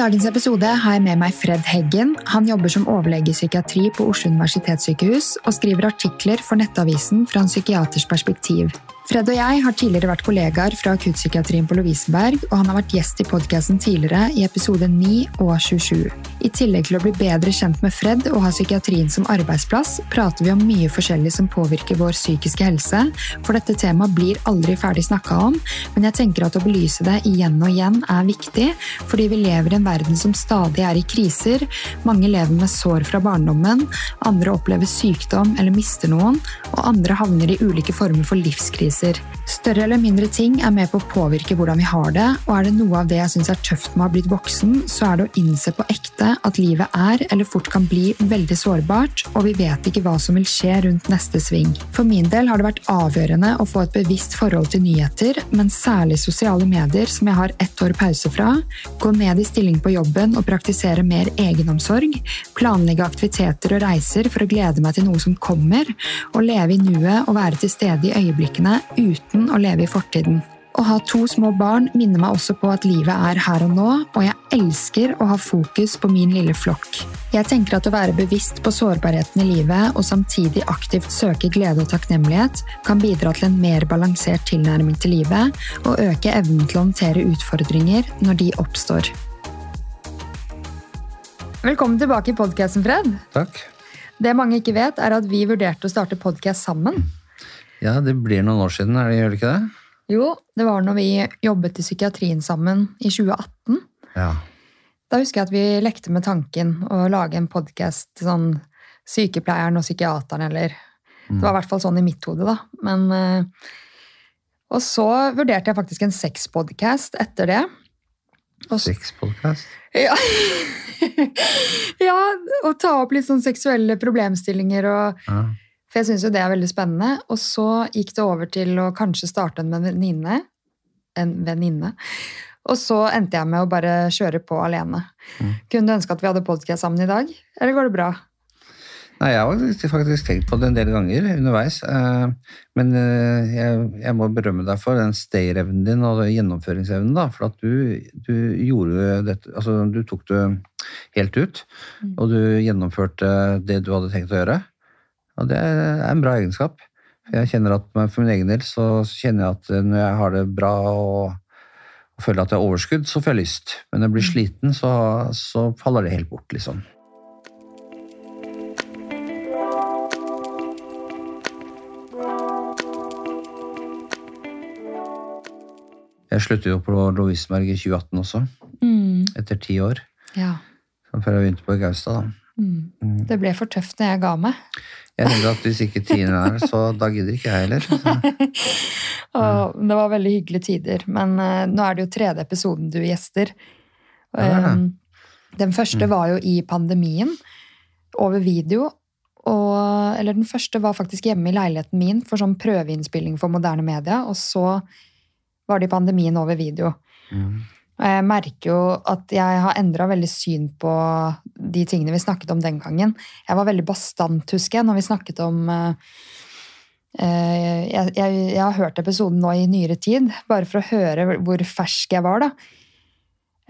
dagens episode har jeg med meg Fred Heggen. Han jobber som overlege i psykiatri på Oslo universitetssykehus og skriver artikler for Nettavisen fra en psykiaters perspektiv. Fred og jeg har tidligere vært kollegaer fra akuttpsykiatrien på Lovisenberg, og han har vært gjest i podkasten tidligere i episode 9 og 27. I tillegg til å bli bedre kjent med Fred og ha psykiatrien som arbeidsplass, prater vi om mye forskjellig som påvirker vår psykiske helse, for dette temaet blir aldri ferdig snakka om, men jeg tenker at å belyse det igjen og igjen er viktig, fordi vi lever i en verden som stadig er i kriser, mange lever med sår fra barndommen, andre opplever sykdom eller mister noen, og andre havner i ulike former for livskriser opplevelser. Større eller mindre ting er med på å påvirke hvordan vi har det, og er det noe av det jeg syns er tøft med å ha blitt voksen, så er det å innse på ekte at livet er, eller fort kan bli, veldig sårbart, og vi vet ikke hva som vil skje rundt neste sving. For min del har det vært avgjørende å få et bevisst forhold til nyheter, men særlig sosiale medier, som jeg har ett år pause fra, gå ned i stilling på jobben og praktisere mer egenomsorg, planlegge aktiviteter og reiser for å glede meg til noe som kommer, og leve i nuet og være til stede i øyeblikkene uten å leve i fortiden. Å ha to små barn minner meg også på at livet er her og nå, og jeg elsker å ha fokus på min lille flokk. Jeg tenker at å være bevisst på sårbarheten i livet og samtidig aktivt søke glede og takknemlighet kan bidra til en mer balansert tilnærming til livet og øke evnen til å håndtere utfordringer når de oppstår. Velkommen tilbake i podkasten, Fred. Takk. Det mange ikke vet, er at vi vurderte å starte podkast sammen. Ja, det blir noen år siden, er det, gjør det ikke det? Jo, det var når vi jobbet i psykiatrien sammen i 2018. Ja. Da husker jeg at vi lekte med tanken å lage en podkast sånn Sykepleieren og psykiateren, eller Det var i hvert fall sånn i mitt hode, da. Men eh, Og så vurderte jeg faktisk en sexpodkast etter det. Sexpodkast? Ja. ja, å ta opp litt sånn seksuelle problemstillinger og Ja. For jeg syns jo det er veldig spennende. Og så gikk det over til å kanskje starte en venninne. En venninne. Og så endte jeg med å bare kjøre på alene. Mm. Kunne du ønske at vi hadde podcast sammen i dag? Eller går det bra? Nei, jeg har faktisk tenkt på det en del ganger underveis. eh, Men eh, jeg, jeg må berømme deg for den stay-evnen din og gjennomføringsevnen. da, For at du, du gjorde dette Altså, du tok det helt ut. Mm. Og du gjennomførte det du hadde tenkt å gjøre. Og det er en bra egenskap. Jeg kjenner at For min egen del så kjenner jeg at når jeg har det bra og, og føler at jeg har overskudd, så får jeg lyst. Men når jeg blir sliten, så, så faller det helt bort, liksom. Jeg sluttet jo på Lovisenberg i 2018 også, Mm. etter ti år. Ja. Før jeg begynte på Gaustad. da. Mm. Mm. Det ble for tøft når jeg ga meg. Jeg tenkte at hvis ikke Tine er så da gidder ikke jeg heller. Og det var veldig hyggelige tider. Men uh, nå er det jo tredje episoden du gjester. Ja. Um, den første Mm. var jo i pandemien, over video. Og, eller den første var faktisk hjemme i leiligheten min for sånn prøveinnspilling for moderne media. Og så var det i pandemien over video. mm. Og jeg merker jo at jeg har endra veldig syn på de tingene vi snakket om den gangen. Jeg var veldig bastant, husker jeg, når vi snakket om eh, eh, jeg, jeg, jeg har hørt episoden nå i nyere tid, bare for å høre hvor fersk jeg var, da.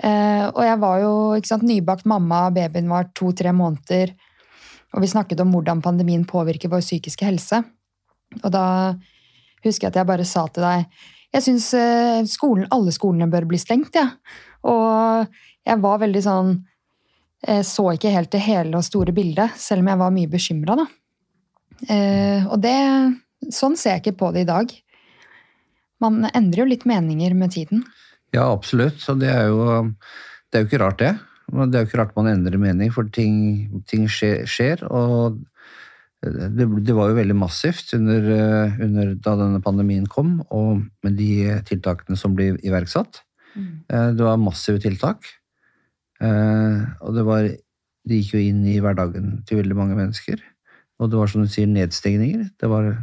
Eh, og jeg var jo sant, nybakt mamma, babyen var to-tre måneder, og vi snakket om hvordan pandemien påvirker vår psykiske helse. Og da husker jeg at jeg bare sa til deg jeg syns eh, skolen, alle skolene bør bli stengt, jeg. Ja. Og jeg var veldig sånn jeg Så ikke helt det hele og store bildet, selv om jeg var mye bekymra, da. Eh, og det Sånn ser jeg ikke på det i dag. Man endrer jo litt meninger med tiden. Ja, absolutt. Og det er jo, det er jo ikke rart, det. Det er jo ikke rart man endrer mening, for ting, ting skjer, skjer. Og det, det var jo veldig massivt under, eh, under da denne pandemien kom, og med de tiltakene som ble iverksatt. Mm. Det var massive tiltak. Eh, Og det var De gikk jo inn i hverdagen til veldig mange mennesker. Og det var som du sier, nedstengninger. Det var,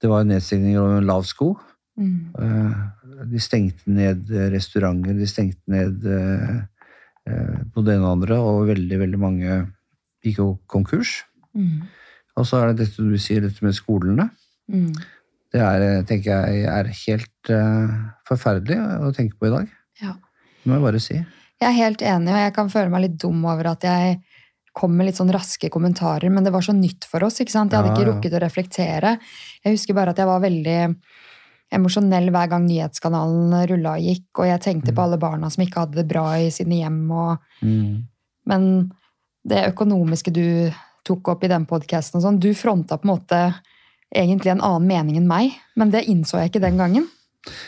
det var nedstengninger over en lav sko. Mm. Eh, De stengte ned restauranter, de stengte ned eh, eh, både det ene og andre, og veldig, veldig mange gikk jo konkurs. Mm. Og så er det dette du sier, dette med skolene. Mm. Det er, eh, tenker jeg, er helt uh, forferdelig å tenke på i dag. Ja. Det må jeg bare si. Jeg er helt enig, og jeg kan føle meg litt dum over at jeg kom med litt sånn raske kommentarer, men det var så nytt for oss. ikke sant? Jeg hadde ikke rukket å reflektere. Jeg husker bare at jeg var veldig emosjonell hver gang nyhetskanalen rulla og gikk, og jeg tenkte på alle barna som ikke hadde det bra i sine hjem. og Mm. Men det økonomiske du tok opp i den podkasten, sånn, du fronta på en måte egentlig en annen mening enn meg, men det innså jeg ikke den gangen.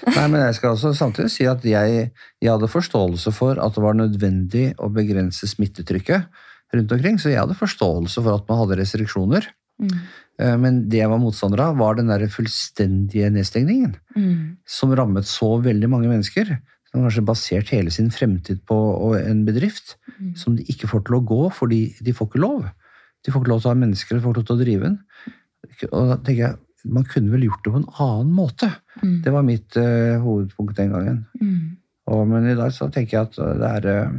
Nei, men jeg skal også samtidig si at jeg, jeg hadde forståelse for at det var nødvendig å begrense smittetrykket rundt omkring, så jeg hadde forståelse for at man hadde restriksjoner. Mm. Eh, Men det jeg var motstander av, var den der fullstendige nedstengningen, Mm. som rammet så veldig mange mennesker. Som kanskje basert hele sin fremtid på en bedrift Mm. som de ikke får til å gå fordi de får ikke lov. De får ikke lov til å ha mennesker, de får ikke lov til å drive den. Og da tenker jeg, man kunne vel gjort det på en annen måte. Mm. Det var mitt uh, hovedpunkt den gangen. Mm. Og, men i dag så tenker jeg at det er uh,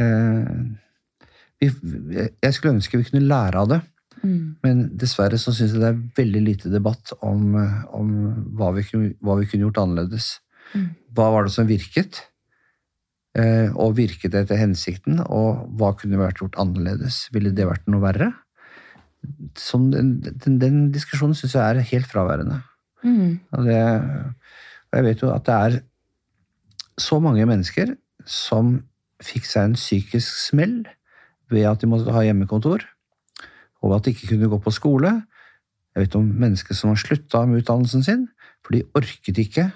eh, vi, Jeg skulle ønske vi kunne lære av det, Mm. men dessverre så syns jeg det er veldig lite debatt om, eh, om hva, vi hva vi kunne gjort annerledes. Mm. Hva var det som virket? Eh, og virket det etter hensikten? Og hva kunne vært gjort annerledes? Ville det vært noe verre? Som den, den, den diskusjonen syns jeg er helt fraværende. Mm. Og, det, og jeg vet jo at det er så mange mennesker som fikk seg en psykisk smell ved at de måtte ha hjemmekontor, og at de ikke kunne gå på skole. Jeg vet om mennesker som har slutta med utdannelsen sin, for de orket ikke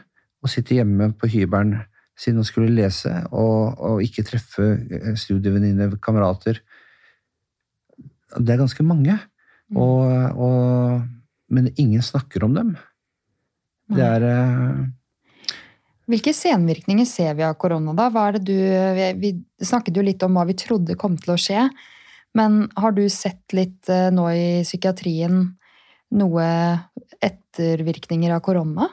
å sitte hjemme på hybelen sin hun skulle lese, og, og ikke treffe eh, studievenninner, kamerater. Det er ganske mange, og, og, men ingen snakker om dem. Det er uh... Hvilke senvirkninger ser vi av korona, da? Du, vi, vi snakket jo litt om hva vi trodde kom til å skje, men har du sett litt uh, nå i psykiatrien noe ettervirkninger av korona?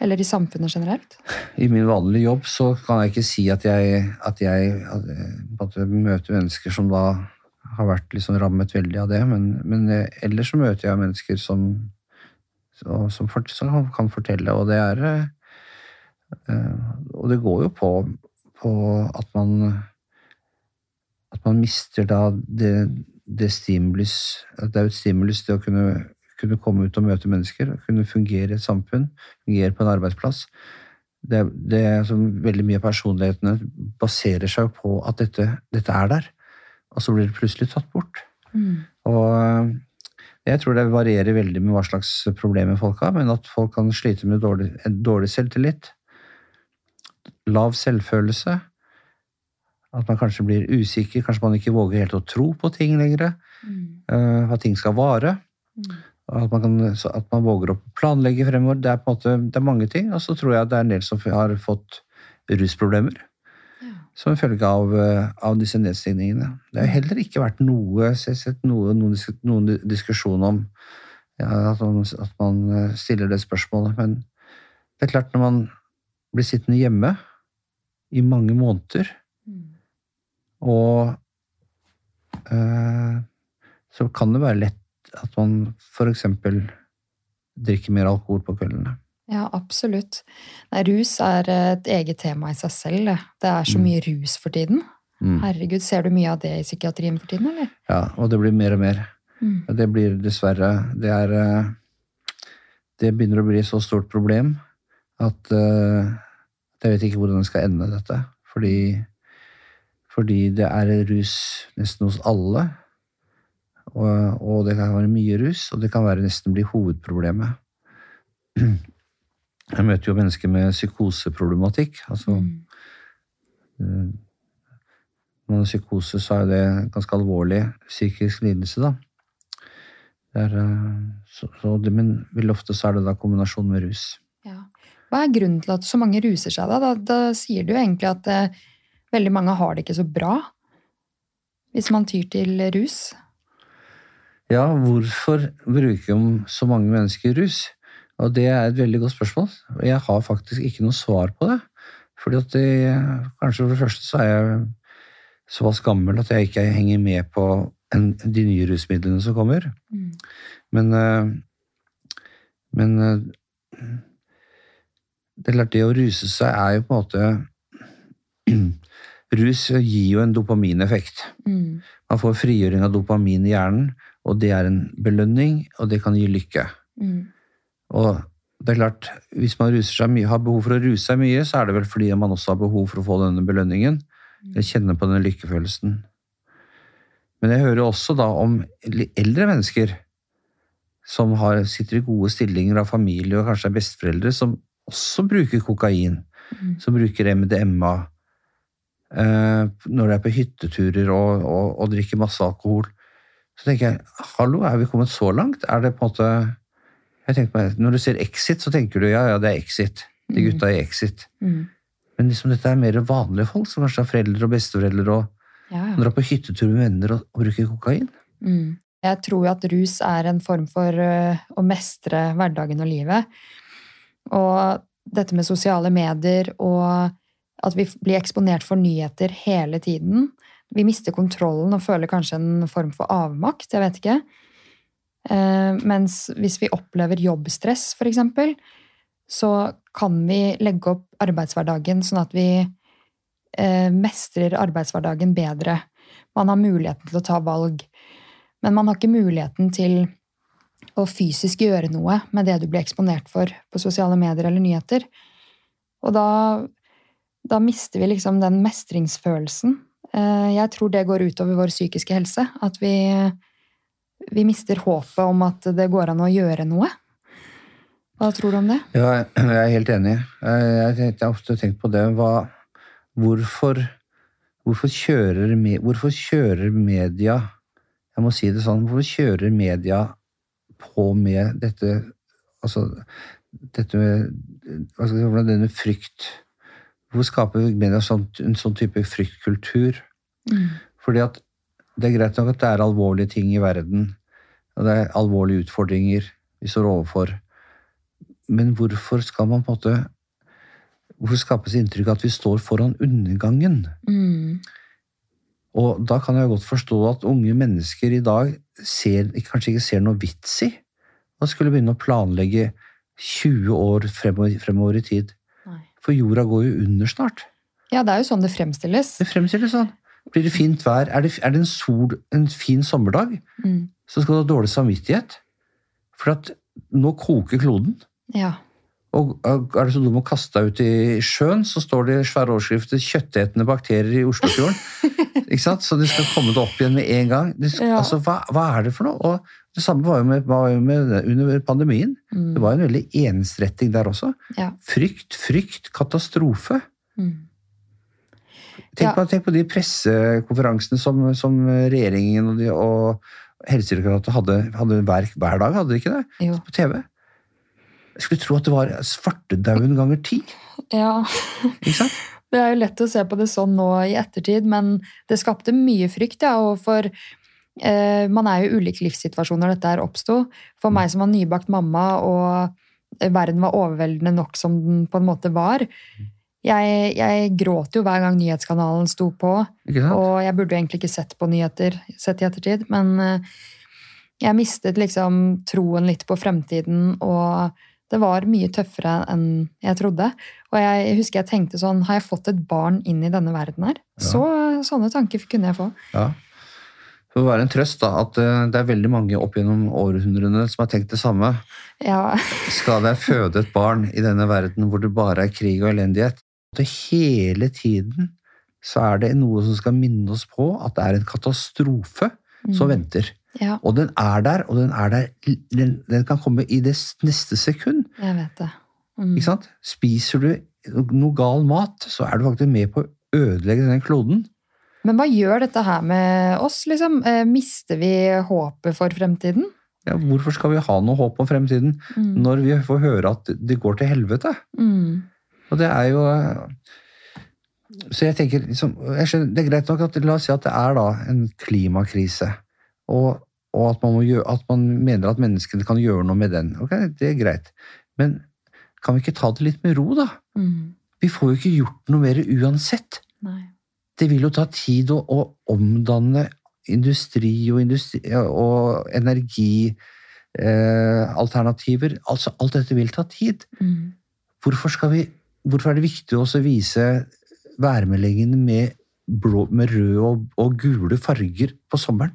Eller i samfunnet generelt? I min vanlige jobb så kan jeg ikke si at jeg, at jeg at, måte møter mennesker som da har vært liksom rammet veldig av det, men, men eh, ellers så møter jeg mennesker som, som, som kan- kan fortelle, og det er eh, eh, Og det går jo på, på at man at man mister da det, det stimulus Det er jo et stimulus det å kunne, kunne komme ut og møte mennesker, kunne fungere i et samfunn, fungere på en arbeidsplass. Det, det er som veldig mye av personlighetene baserer seg på at dette, dette er der, og så blir det plutselig tatt bort. Og øh, jeg tror det varierer veldig med hva slags problemer folk har, men at folk kan slite med dårlig, dårlig selvtillit, lav selvfølelse, at man kanskje blir usikker, kanskje man ikke våger helt å tro på ting lenger, øh, at ting skal vare. At man, kan, at man våger å planlegge fremover. Det er på en måte det er mange ting. Og så tror jeg det er en del som har fått rusproblemer Ja. som følge av, eh, av disse nedstigningene. Det har heller ikke vært noe, sett noe, noen, noen diskusjon om ja, at, man, at man eh, stiller det spørsmålet. Men det er klart, når man blir sittende hjemme i mange måneder, og øh, så kan det være lett at man f.eks. drikker mer alkohol på kveldene. Ja, absolutt. Nei, rus er et eget tema i seg selv. Det, det er så Mm. mye rus for tiden. Mm. Herregud, ser du mye av det i psykiatrien for tiden, eller? Ja, og det blir mer og mer. Mm. Det blir dessverre Det er eh, Det begynner å bli et så stort problem at eh, jeg vet ikke hvordan det skal ende, dette. Fordi, fordi det er rus nesten hos alle. Og, og det kan være mye rus, og det kan være nesten bli hovedproblemet. Jeg møter jo mennesker med psykoseproblematikk. altså Mm. Eh, Når psykose, så er det ganske alvorlig psykisk lidelse, da. Det er, eh, så, så det, men vel ofte så er det da kombinasjon med rus. Ja. Hva er grunnen til at så mange ruser seg, da? Da, da sier du egentlig at eh, veldig mange har det ikke så bra hvis man tyr til rus. Ja, hvorfor bruker så mange mennesker rus? Og det er et veldig godt spørsmål. Jeg har faktisk ikke noe svar på det. Fordi at det, kanskje for det første så er jeg såpass gammel at jeg ikke henger med på en, de nye rusmidlene som kommer. Mm. Men, eh, men eh, det er klart, det å ruse seg er jo på en måte Rus gir jo en dopamineffekt. Mm. Man får frigjøring av dopamin i hjernen, og det er en belønning, og det kan gi lykke. Mm. Og det er klart, hvis man mye, har behov for å ruse seg mye, så er det vel fordi man også har behov for å få denne belønningen. Eller kjenne på denne lykkefølelsen. Men jeg hører også da om eldre mennesker som har, sitter i gode stillinger av familie og kanskje er besteforeldre, som også bruker kokain. Mm. Som bruker MDMA eh, når de er på hytteturer og, og, og drikker masse alkohol. Så tenker jeg, hallo, er vi kommet så langt? Er det på en måte jeg tenker meg, Når du ser Exit, så tenker du ja, ja, det er Exit. De Mm. gutta i Exit. Mm. Men liksom dette er mer vanlige folk, som kanskje har foreldre og besteforeldre og Ja, ja. drar på hyttetur med venner og, og bruker kokain. Mm. Jeg tror jo at rus er en form for uh, å mestre hverdagen og livet. Og dette med sosiale medier og at vi blir eksponert for nyheter hele tiden. Vi mister kontrollen og føler kanskje en form for avmakt. Jeg vet ikke. Eh, mens hvis vi opplever jobbstress, eksempel, så kan vi legge opp arbeidshverdagen sånn at vi eh, mestrer arbeidshverdagen bedre. Man har muligheten til å ta valg. Men man har ikke muligheten til å fysisk gjøre noe med det du blir eksponert for på sosiale medier eller nyheter. Og da, da mister vi liksom den mestringsfølelsen. Eh, Jeg tror det går utover vår psykiske helse. At vi, vi mister håpet om at det går an å gjøre noe. Hva tror du om det? Ja, jeg er helt enig. Jeg, har ofte tenkt på det. Hva, hvorfor, hvorfor, kjører, hvorfor kjører media Jeg må si det sånn. Hvorfor kjører media på med dette Altså dette med hvordan denne frykt Hvorfor skaper media sånn, en sånn type fryktkultur? Fordi at det er greit nok at det er alvorlige ting i verden, og det er alvorlige utfordringer vi står overfor. Men hvorfor skal man på en måte Hvorfor skapes inntrykk av at vi står foran undergangen? Mm. Og da kan jeg godt forstå at unge mennesker i dag ser, kanskje ikke ser noe vits i å skulle begynne å planlegge 20 år fremover, fremover i tid. For jorda går jo under snart. Ja, det er jo sånn det fremstilles. Det fremstilles sånn. Blir det fint vær? Er det, er det en, sol, en fin sommerdag, Mm. så skal du ha dårlig samvittighet. For at nå koker kloden. Ja. Og er du så dum å kaste deg ut i sjøen, så står det i svære overskrifter 'kjøttetende bakterier i Oslofjorden'. ikke sant? Så du skal komme deg opp igjen med en gang. Skal, Ja. altså, hva, hva er det for noe? Og det samme var jo med, var jo med under pandemien. Mm. Det var en veldig ensretting der også. Ja. Frykt, frykt, katastrofe. Mm. Tenk, Ja. på, tenk på de pressekonferansene som, som regjeringen og, de, og Helsedirektoratet hadde, hadde hver, hver dag, hadde de ikke det? Jo. På TV. Jeg skulle tro at det var svartedauden ganger ti. Ja. ikke sant? Det er jo lett å se på det sånn nå i ettertid, men det skapte mye frykt, ja. Og for Man er jo i ulike livssituasjoner dette her oppsto. For meg som var nybakt mamma, og verden var overveldende nok som den på en måte var. Jeg, jeg gråt jo hver gang nyhetskanalen sto på, og jeg burde jo egentlig ikke sett på nyheter sett i ettertid, men eh, jeg mistet liksom troen litt på fremtiden, og det var mye tøffere enn jeg trodde. Og jeg husker jeg tenkte sånn, har jeg fått et barn inn i denne verden her? Ja. Så, sånne tanker kunne jeg få. Ja. Det får være en trøst da, at eh, det er veldig mange opp gjennom århundrene som har tenkt det samme. Ja, Skal jeg føde et barn i denne verden hvor det bare er krig og elendighet? Det hele tiden så er det noe som skal minne oss på at det er en katastrofe som Mm. venter. ja, Og den er der, og den er der Den, den kan komme i det neste sekund. jeg vet det. Mm. Ikke sant? Spiser du noe gal mat, så er du faktisk med på å ødelegge den kloden. Men hva gjør dette her med oss, liksom? Eh, Mister vi håpet for fremtiden? Ja, hvorfor skal vi ha noe håp om fremtiden Mm. når vi får høre at det går til helvete? Mm. Og det er jo Så jeg tenker liksom, jeg skjønner, Det er greit nok at la oss si at det er da en klimakrise, og, og at, man gjøre, at man mener at menneskene kan gjøre noe med den. Ok, Det er greit. Men kan vi ikke ta det litt med ro, da? Mm. Vi får jo ikke gjort noe mer uansett. Det vil jo ta tid å, å omdanne industri og, industri, og energialternativer. eh. Altså, alt dette vil ta tid. Mm. Hvorfor, skal vi, hvorfor er det viktig å vise værmeldingene med med røde og, og gule farger på sommeren.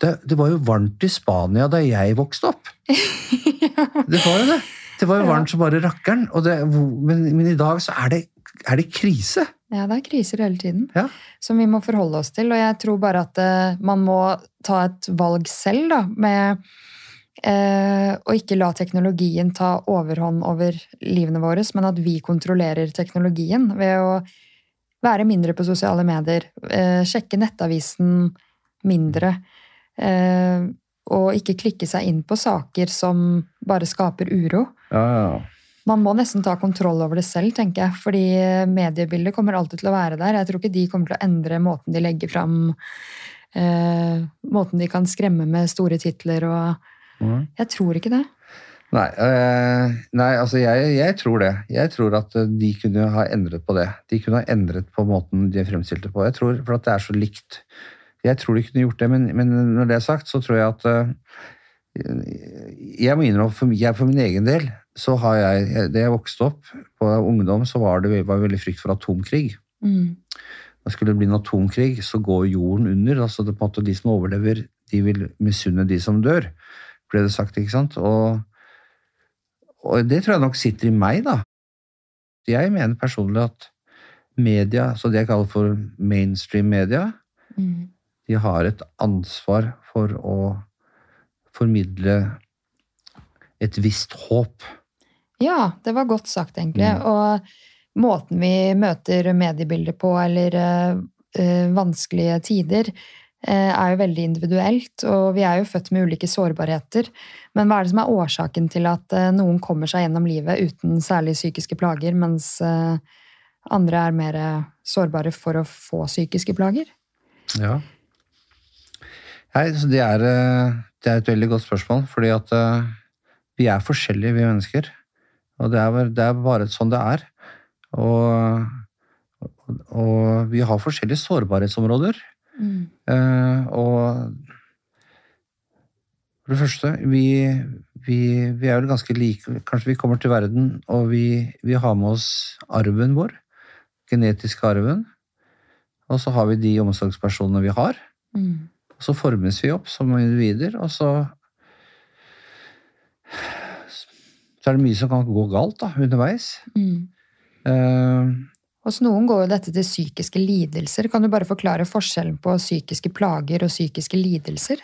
Det, det, var jo varmt i Spania da jeg vokste opp. Det var jo det. Det var jo varmt som bare rakkeren. Det, men, men, i dag så er det, er det, krise. Ja, det er kriser hele tiden ja. som vi må forholde oss til. Og jeg tror bare at uh, man må ta et valg selv, da, med uh, å ikke la teknologien ta overhånd over livene våre, men at vi kontrollerer teknologien ved å være mindre på sosiale medier, uh, sjekke nettavisen mindre. Og ikke klikke seg inn på saker som bare skaper uro. Ja, ja. Man må nesten ta kontroll over det selv, tenker jeg. Fordi mediebildet kommer alltid til å være der. Jeg tror ikke de kommer til å endre måten de legger fram eh, Måten de kan skremme med store titler og mm. Jeg tror ikke det. Nei, øh, nei altså jeg, jeg, tror det. Jeg tror at de kunne ha endret på det. De kunne ha endret på måten de fremstilte på. Jeg tror, For at det er så likt jeg tror de kunne gjort det, men, men, når det er sagt, så tror jeg at uh, Jeg må innrømme for, jeg, for min egen del så har jeg Da jeg vokste opp på ungdom, så var det var veldig frykt for atomkrig. Mm. Da skulle det bli en atomkrig, så går jorden under. altså det, på en måte De som overlever, de vil misunne de som dør, ble det sagt. ikke sant? Og, og det tror jeg nok sitter i meg, da. Jeg mener personlig at media, så det jeg kaller for mainstream media, mm de har et ansvar for å formidle et visst håp. Ja, det var godt sagt, egentlig. Mm. Og måten vi møter mediebilder på, eller uh, vanskelige tider, uh, er jo veldig individuelt. Og vi er jo født med ulike sårbarheter. Men hva er det som er årsaken til at uh, noen kommer seg gjennom livet uten særlig psykiske plager, mens andre er mer sårbare for å få psykiske plager? Ja. Nei, det er, eh, det er, et veldig godt spørsmål, fordi at uh, vi er forskjellige, vi mennesker. Og det er, det er bare sånn det er. Og, og, vi har forskjellige sårbarhetsområder. Mm. Uh, og for det første, vi, vi, vi, er vel ganske like. Kanskje vi kommer til verden, og vi, vi har med oss arven vår. Genetiske arven. Og så har vi de omsorgspersonene vi har. Mm. Og så formes vi opp som individer, og så Så er det mye som kan gå galt da, underveis. Mm. Uh, Hos noen går jo dette til psykiske lidelser. Kan du bare forklare forskjellen på psykiske plager og psykiske lidelser?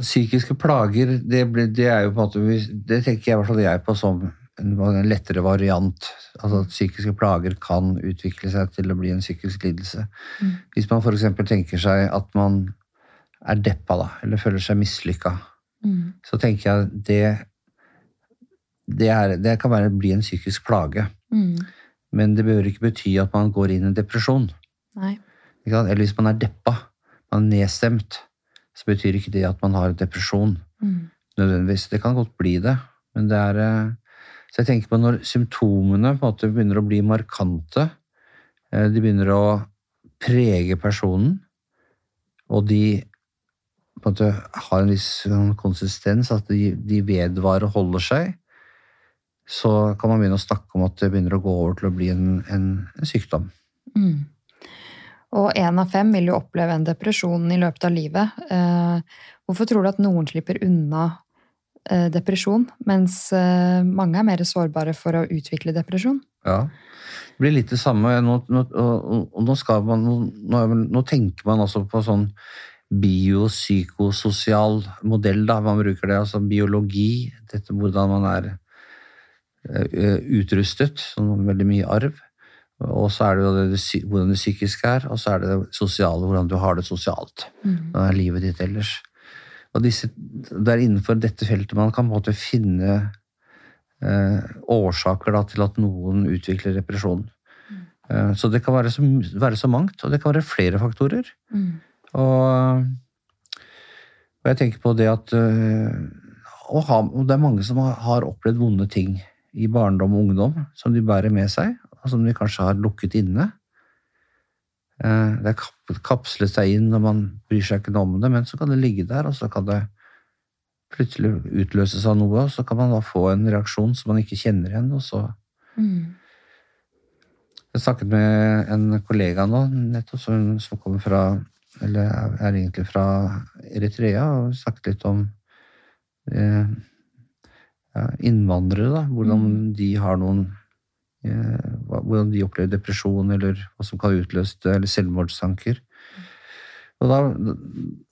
Psykiske plager, det, det er jo på en måte Det tenker jeg jeg på som en, en lettere variant. Altså at psykiske plager kan utvikle seg til å bli en psykisk lidelse. Mm. Hvis man f.eks. tenker seg at man er deppa, da, eller føler seg mislykka, mm. så tenker jeg det det, er, det kan være, bli en psykisk plage. Mm. Men det behøver ikke bety at man går inn i en depresjon. Nei. Eller hvis man er deppa, man er nedstemt, så betyr ikke det at man har depresjon. Mm. Nødvendigvis. Det kan godt bli det, men det er eh, så jeg tenker på når symptomene på en måte begynner å bli markante, eh, de begynner å prege personen, og de på en måte har en viss sånn konsistens, at de, vedvarer og holder seg, så kan man begynne å snakke om at det begynner å gå over til å bli en, en, en sykdom. Mm. Og én av fem vil jo oppleve en depresjon i løpet av livet. Eh, hvorfor tror du at noen slipper unna depresjon, mens eh, mange er mer sårbare for å utvikle depresjon. Ja, det blir litt det samme. Nå, nå, nå, man, nå, tenker man altså på sånn biopsykososial modell, da. Man bruker det, altså biologi, dette hvordan man er uh, utrustet, sånn veldig mye arv. Og så er det jo det, hvordan det psykiske er, og så er det det sosiale, hvordan du har det sosialt. Mm. Hvordan er livet ditt ellers. Og disse, det er innenfor dette feltet man kan på en måte finne eh, årsaker da, til at noen utvikler depresjon. Mm. Eh, så det kan være så, være så, mangt, og det kan være flere faktorer. Mm. Og, og, jeg tenker på det at uh, ha, Det er mange som har, har, opplevd vonde ting i barndom og ungdom som de bærer med seg, og som de kanskje har lukket inne. Eh, det er kapslet seg inn, og man bryr seg ikke noe om det, men så kan det ligge der, og så kan det plutselig utløses av noe, og så kan man da få en reaksjon som man ikke kjenner igjen, og så mm. Jeg snakket med en kollega nå, nettopp som, som kommer fra Eller er egentlig fra Eritrea, og snakket litt om eh, ja, innvandrere, da. Hvordan Mm. de har noen Hvordan de opplever depresjon, eller hva som kan utløse det, eller selvmordstanker. Og da,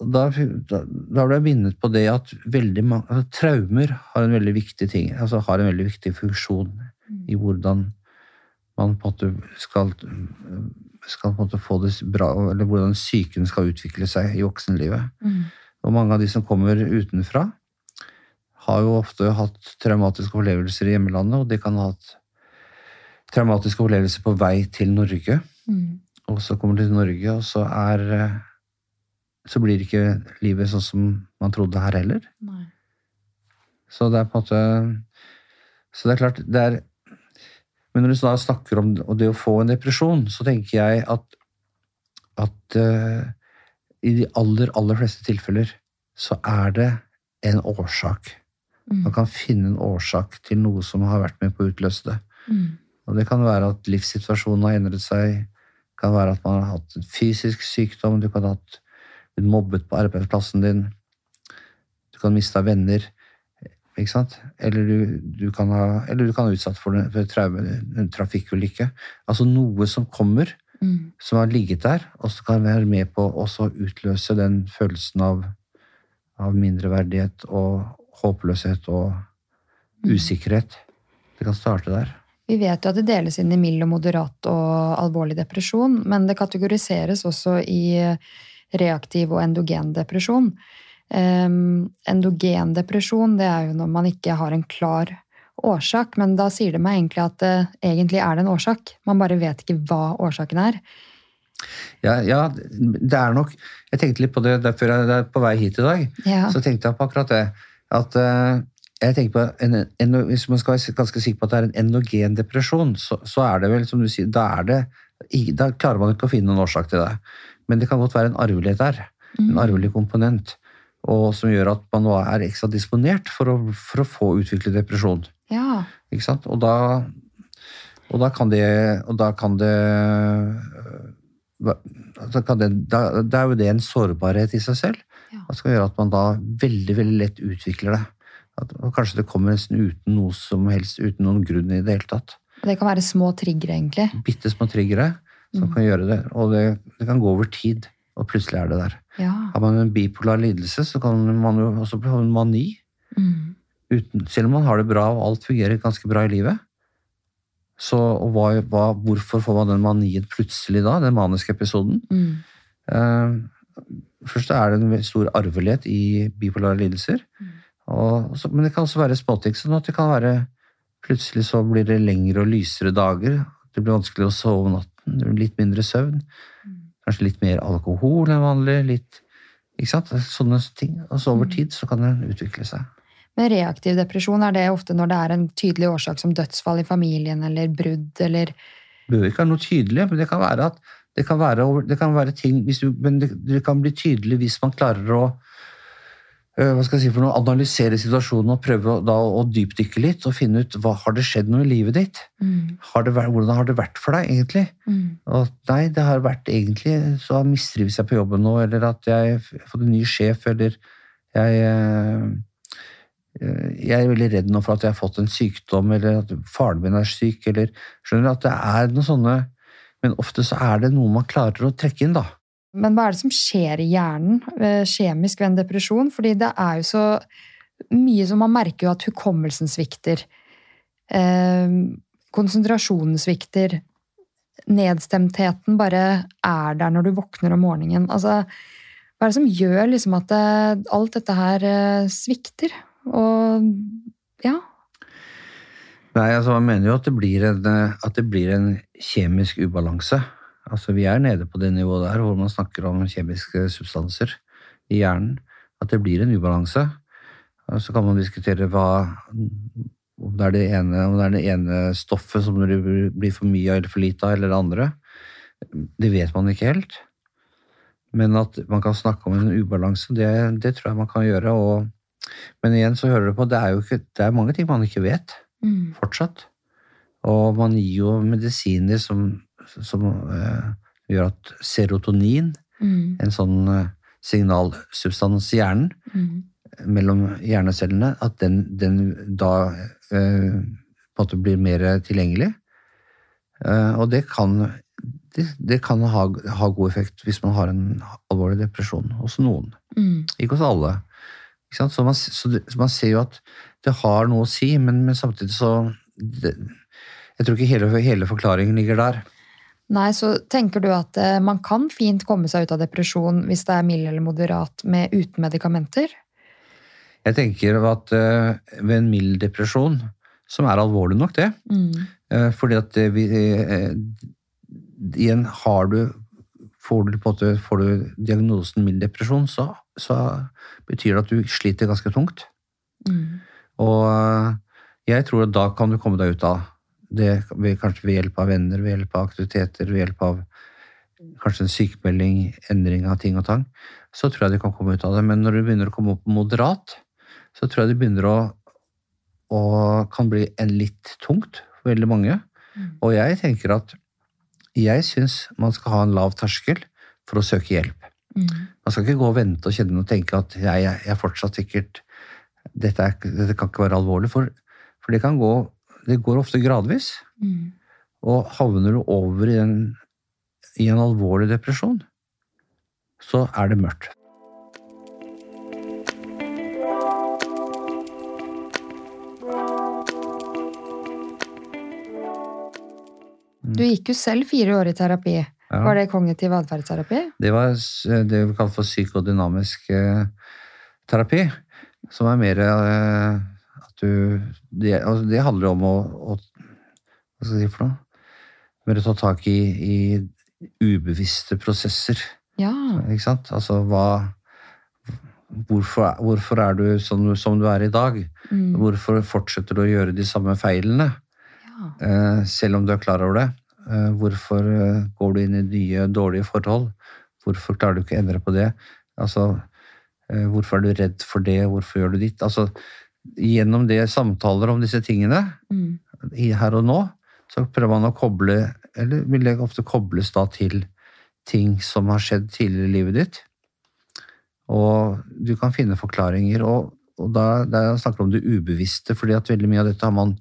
da, da, da ble jeg minnet på det at mange, altså, traumer har en veldig viktig ting, altså har en veldig viktig funksjon Mm. i hvordan man på en måte skal, skal på en måte få det bra, eller hvordan psyken skal utvikle seg i voksenlivet. Mm. Og mange av de som kommer utenfra, har jo ofte hatt traumatiske opplevelser i hjemmelandet, og de kan ha hatt traumatiske opplevelse på vei til Norge. Mm. Og så kommer du til Norge, og så er eh, Så blir ikke livet sånn som man trodde her heller. Nei. Så det er på en måte Så det er klart, det er Men når du da snakker om det å få en depresjon, så tenker jeg at at uh, i de aller, aller fleste tilfeller så er det en årsak. Mm. Man kan finne en årsak til noe som har vært med på å utløse det. Mm. Og det kan være at livssituasjonen har endret seg, det kan være at man har hatt en fysisk sykdom, du kan ha blitt mobbet på arbeidsplassen din, du kan miste venner, ikke sant? Eller du, du kan ha eller du kan ha utsatt for for traume, en trafikkulykke. Altså noe som kommer, Mm. som har ligget der, og som kan være med på å utløse den følelsen av, av mindreverdighet og håpløshet og usikkerhet. Det kan starte der. Vi vet jo at det deles inn i mild og moderat og alvorlig depresjon, men det kategoriseres også i reaktiv og endogen depresjon. Um, endogen depresjon det er jo når man ikke har en klar årsak, men da sier det meg egentlig at det egentlig er det en årsak. Man bare vet ikke hva årsaken er. Ja, ja, det er nok Jeg tenkte litt på det før jeg er på vei hit i dag. Ja. Så tenkte jeg på akkurat det. At eh, jeg tenker på en, en, Hvis man skal være ganske sikker på at det er en endogen depresjon, så, så er det vel, som du sier, da, er det, da klarer man ikke å finne noen årsak til det. Men det kan godt være en arvelighet der. En Mm. arvelig komponent. Og som gjør at man nå er ekstra disponert for å, for å få utviklet depresjon. ja. Ikke sant? Og da, og da kan det, og da kan det det, da, da er jo det en sårbarhet i seg selv. Ja. Skal gjøre at man da veldig veldig lett utvikler det. At, kanskje det kommer nesten uten noe som helst, uten noen grunn i det hele tatt. Det kan være små trigger, egentlig. Bitte små triggere som Mm. kan gjøre det. Og det, det kan gå over tid, og plutselig er det der. Ja. Har man en bipolar lidelse, så kan man jo også få en mani. Mm. uten, selv om man har det bra og alt fungerer ganske bra i livet, så hva, hva, hvorfor får man den manien plutselig da, den maniske episoden? Mm. Uh, først er det en stor arvelighet i bipolare lidelser, Mm. Og, men det kan også være småting, sånn at det kan være plutselig så blir det lengre og lysere dager, det blir vanskelig å sove om natten, det blir litt mindre søvn, Mm. kanskje litt mer alkohol enn vanlig, litt, ikke sant? Sånne ting, og så over Mm. tid så kan det utvikle seg. Men reaktiv depresjon, er det ofte når det er en tydelig årsak som dødsfall i familien eller brudd eller Det bør ikke være noe tydelig, men det kan være at det kan være, det kan være ting hvis du, Men det, det kan bli tydelig hvis man klarer å hva skal jeg si for noe, analysere situasjonen og prøve da, å dypdykke litt og finne ut hva har det skjedd noe i livet ditt. mm. Har det, vært- hvordan har det vært for deg, egentlig? Mm. Og nei, det har vært egentlig så mistrives jeg på jobben nå, eller at jeg har fått en ny sjef, eller jeg øh, øh, jeg er veldig redd nå for at jeg har fått en sykdom, eller at faren min er syk, eller Skjønner du at det er noe sånne Men ofte så er det noe man klarer å trekke inn, da. Men hva er det som skjer i hjernen eh, kjemisk ved en depresjon? Fordi det er jo så mye som man merker jo at hukommelsen svikter. Eh, konsentrasjonen svikter. Nedstemtheten bare er der når du våkner om morgenen. Altså, hva er det som gjør liksom at det, alt dette her eh, svikter? Og ja. Nei, altså Man mener jo at det blir en, eh, det blir en kjemisk ubalanse. Altså Vi er nede på det nivået der hvor man snakker om kjemiske substanser i hjernen. At det blir en ubalanse. Og Så kan man diskutere hva om det er det ene, om det er det ene stoffet som det blir for mye av eller for lite av, eller det andre. Det vet man ikke helt. Men at man kan snakke om en ubalanse, det, det tror jeg man kan gjøre. Og, men igjen så hører du på, det er jo ikke, det er mange ting man ikke vet Mm. fortsatt. Og man gir jo medisiner som, som eh, gjør at serotonin, Mm. en sånn eh, signalsubstans i hjernen, Mm. mellom hjernecellene, at den, den da eh, på en måte blir mer tilgjengelig. Eh, og det kan, det, det kan ha, ha god effekt hvis man har en alvorlig depresjon hos noen. Mm. Ikke hos alle. Ikke? Så, man, så, så man ser jo at det har noe å si, men, men samtidig så det, Jeg tror ikke hele, hele forklaringen ligger der. Nei, så tenker du at eh, man kan fint komme seg ut av depresjon hvis det er mild eller moderat med uten medikamenter? Jeg tenker at eh, ved en mild depresjon, som er alvorlig nok, det Mm. eh, Fordi at vi Igjen, har du Får du, måte, får du diagnosen mild depresjon, så, så betyr det at du sliter ganske tungt. Mm. Og jeg tror at da kan du komme deg ut av det, ved, kanskje ved hjelp av venner, ved hjelp av aktiviteter, ved hjelp av kanskje en sykemelding, endring av ting og tang. Så tror jeg de kan komme ut av det. Men når det begynner å komme opp moderat, så tror jeg det begynner å, å kan bli en litt tungt for veldig mange. Mm. Og jeg tenker at jeg syns man skal ha en lav terskel for å søke hjelp. Mm. Man skal ikke gå og vente og kjenne og tenke at jeg, jeg, jeg fortsatt sikkert dette, er, dette kan ikke være alvorlig, for, for det kan gå det går ofte gradvis. Mm. Og havner du over i en, i en alvorlig depresjon, så er det mørkt. Du gikk jo selv fire år i terapi. Ja. Var det kognitiv atferdsterapi? Det var det vi kaller for psykodynamisk eh, terapi, som er mer eh, du Det, altså det handler om å, å Hva skal jeg si for noe? Mer å ta tak i, i ubevisste prosesser. Ja. Ikke sant? Altså hva Hvorfor, hvorfor er du som, som du er i dag? Mm. Hvorfor fortsetter du å gjøre de samme feilene, ja. eh, selv om du er klar over det? Eh, hvorfor eh, går du inn i nye, dårlige forhold? Hvorfor klarer du ikke å endre på det? Altså, eh, hvorfor er du redd for det? Hvorfor gjør du ditt? Altså, gjennom det samtaler om disse tingene, Mm. i her og nå, så prøver man å koble, eller vil det ofte kobles da til ting som har skjedd tidligere i livet ditt. Og du kan finne forklaringer, og, og da, da snakker om det ubevisste, fordi at veldig mye av dette har man,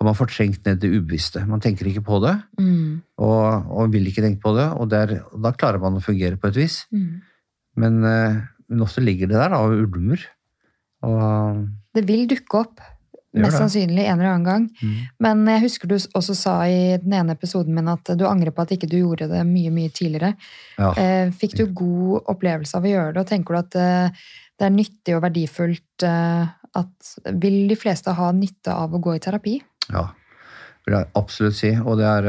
har man fortrengt ned det ubevisste. Man tenker ikke på det, Mm. og, og vil ikke tenke på det, og, der, og da klarer man å fungere på et vis. Mm. Men, eh, men ofte ligger det der da, og ulmer. Og, Det vil dukke opp, mest sannsynlig en eller annen gang. mm. Men jeg husker du også sa i den ene episoden min at du angrer på at ikke du gjorde det mye, mye tidligere. ja. Eh, Fikk du god opplevelse av å gjøre det, og tenker du at eh, det er nyttig og verdifullt eh, at Vil de fleste ha nytte av å gå i terapi? Ja, vil jeg absolutt si. Og det er,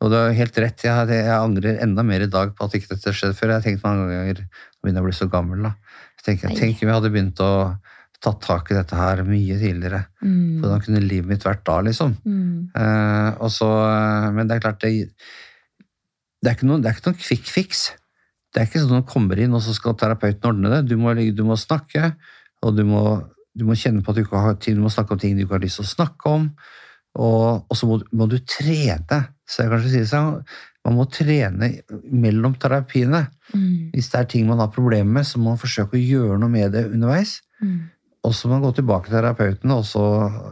og det er helt rett. Jeg, jeg angrer enda mer i dag på at ikke dette skjedde før. Jeg har tenkt mange ganger begynner jeg å bli så gammel. da. Jeg tenker. Tenk om jeg hadde begynt å tatt tak i dette her mye tidligere. Mm. Hvordan kunne livet mitt vært da, liksom? Mm. Eh, og så, eh, men det er klart, det, det er ikke noen, det er ikke noen quick fix. Det er ikke sånn at du kommer inn, og så skal terapeuten ordne det. Du må, du må snakke, og du må, du må kjenne på at du ikke har tid, du må snakke om ting du ikke har lyst til å snakke om. Og, og så må, må du trene. Så jeg kanskje sier sånn, man må trene mellom terapiene. Mm. Hvis det er ting man har problemer med, så må man forsøke å gjøre noe med det underveis. Mm. Og så må man gå tilbake til terapeuten, og så,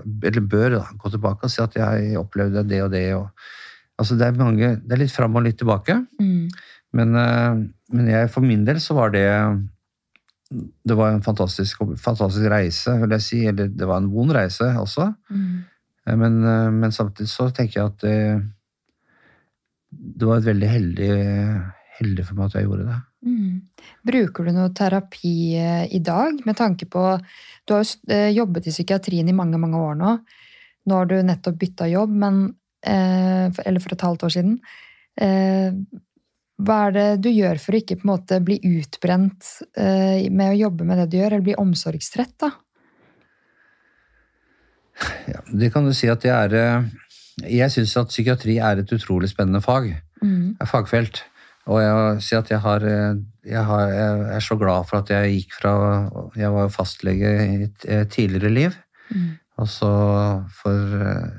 eller bør da, gå tilbake og si at jeg opplevde det og det. Og, altså det, er mange, det er litt fram og litt tilbake. Mm. Men, eh, men jeg, for min del så var det Det var en fantastisk, fantastisk reise, vil jeg si. Eller det var en vond reise også. Mm. Eh, Men, eh, men samtidig så tenker jeg at det, det var et veldig heldig, heldig for meg at jeg gjorde det. Mm. Bruker du noe terapi eh, i dag, med tanke på Du har jo eh, jobbet i psykiatrien i mange, mange år nå. Nå har du nettopp bytta jobb, men eh, Eller for et halvt år siden. Eh, hva er det du gjør for å ikke på en måte bli utbrent eh, med å jobbe med det du gjør, eller bli omsorgstrett, da? Ja, det kan du si at det er Jeg syns at psykiatri er et utrolig spennende fag. Mm. fagfelt. Og jeg sier at jeg, har, eh, jeg, har, jeg er så glad for at jeg gikk fra Jeg var fastlege i et eh, tidligere liv. Mm. Og så for eh,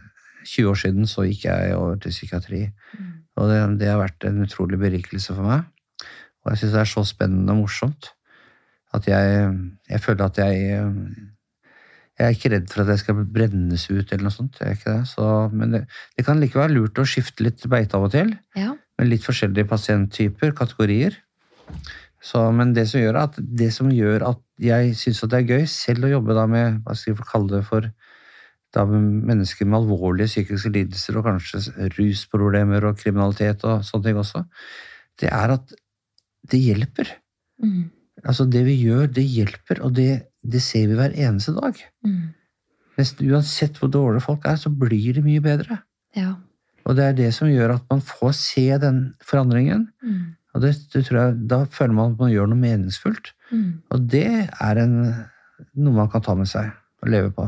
20 år siden så gikk jeg over til psykiatri. Mm. Og det, det har vært en utrolig berikelse for meg. Og jeg syns det er så spennende og morsomt at jeg, jeg føler at jeg Jeg er ikke redd for at jeg skal brennes ut eller noe sånt. Jeg er ikke det. Så, men det, det kan likevel være lurt å skifte litt beite av og til. Ja. Med litt forskjellige pasienttyper, kategorier. Så, men det som, gjør at, det som gjør at jeg syns det er gøy selv å jobbe da med hva skal jeg kalle det for, da med mennesker med alvorlige psykiske lidelser og kanskje rusproblemer og kriminalitet og sånne ting også, det er at det hjelper. Mm. Altså Det vi gjør, det hjelper, og det, det ser vi hver eneste dag. Mm. Nesten uansett hvor dårlige folk er, så blir det mye bedre. Ja. Og det er det som gjør at man får se den forandringen. Mm. Og det, det tror jeg, Da føler man at man gjør noe meningsfullt. Mm. Og det er en, noe man kan ta med seg og leve på.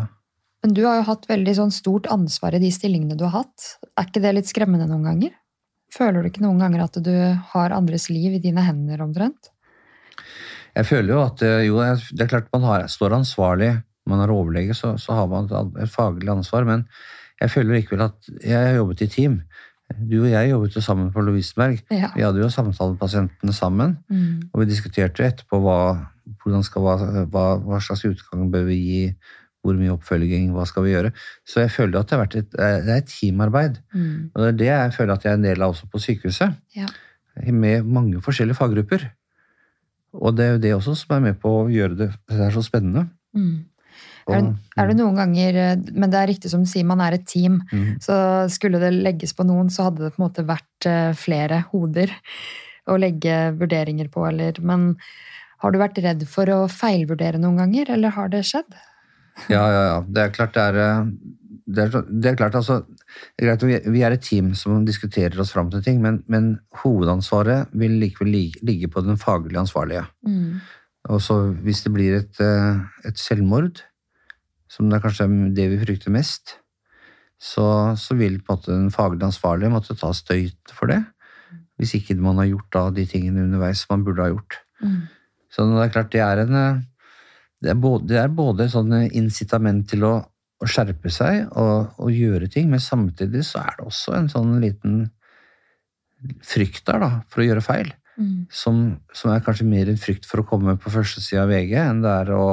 Men du har jo hatt veldig sånn stort ansvar i de stillingene du har hatt. Er ikke det litt skremmende noen ganger? Føler du ikke noen ganger at du har andres liv i dine hender, omtrent? Jeg føler jo at eh, jo, det er klart man har, står ansvarlig. Man er overlege, så, så har man et faglig ansvar. Men jeg føler likevel at jeg har jobbet i team. Du og jeg jobbet jo sammen på Lovisenberg. Ja. Vi hadde jo samtalepasientene sammen. Mm. Og vi diskuterte etterpå hva, skal, hva, hva slags utgang bør vi gi, hvor mye oppfølging, hva skal vi gjøre. Så jeg føler at det har vært et, det er et teamarbeid. Mm. Og det er det jeg føler at jeg er en del av også på sykehuset. Ja. Med mange forskjellige faggrupper. Og det er jo det også som er med på å gjøre det, det er så spennende. Mm. Er, det, er det noen ganger eh, Men det er riktig som du sier, man er et team. mm, Så skulle det legges på noen, så hadde det på en måte vært eh, flere hoder å legge vurderinger på, eller Men har du vært redd for å feilvurdere noen ganger, eller har det skjedd? Ja, ja, ja. Det er klart det er eh, det er, det er klart altså det er greit, vi- er et team som diskuterer oss fram til ting, men, men hovedansvaret vil likevel ligge, på den faglig ansvarlige. Mm. Og så hvis det blir et, et selvmord, som det er kanskje det vi frykter mest, så, så vil på en måte den faglig ansvarlige måtte ta støyt for det. Hvis ikke man har gjort da de tingene underveis som man burde ha gjort. Mm. Så det er klart det er en det er både, det er både sånn incitament til å, å skjerpe seg og, og gjøre ting, men samtidig så er det også en sånn liten frykt der da, for å gjøre feil. Mm. Som, som er kanskje mer en frykt for å komme på førstesida av VG enn det er å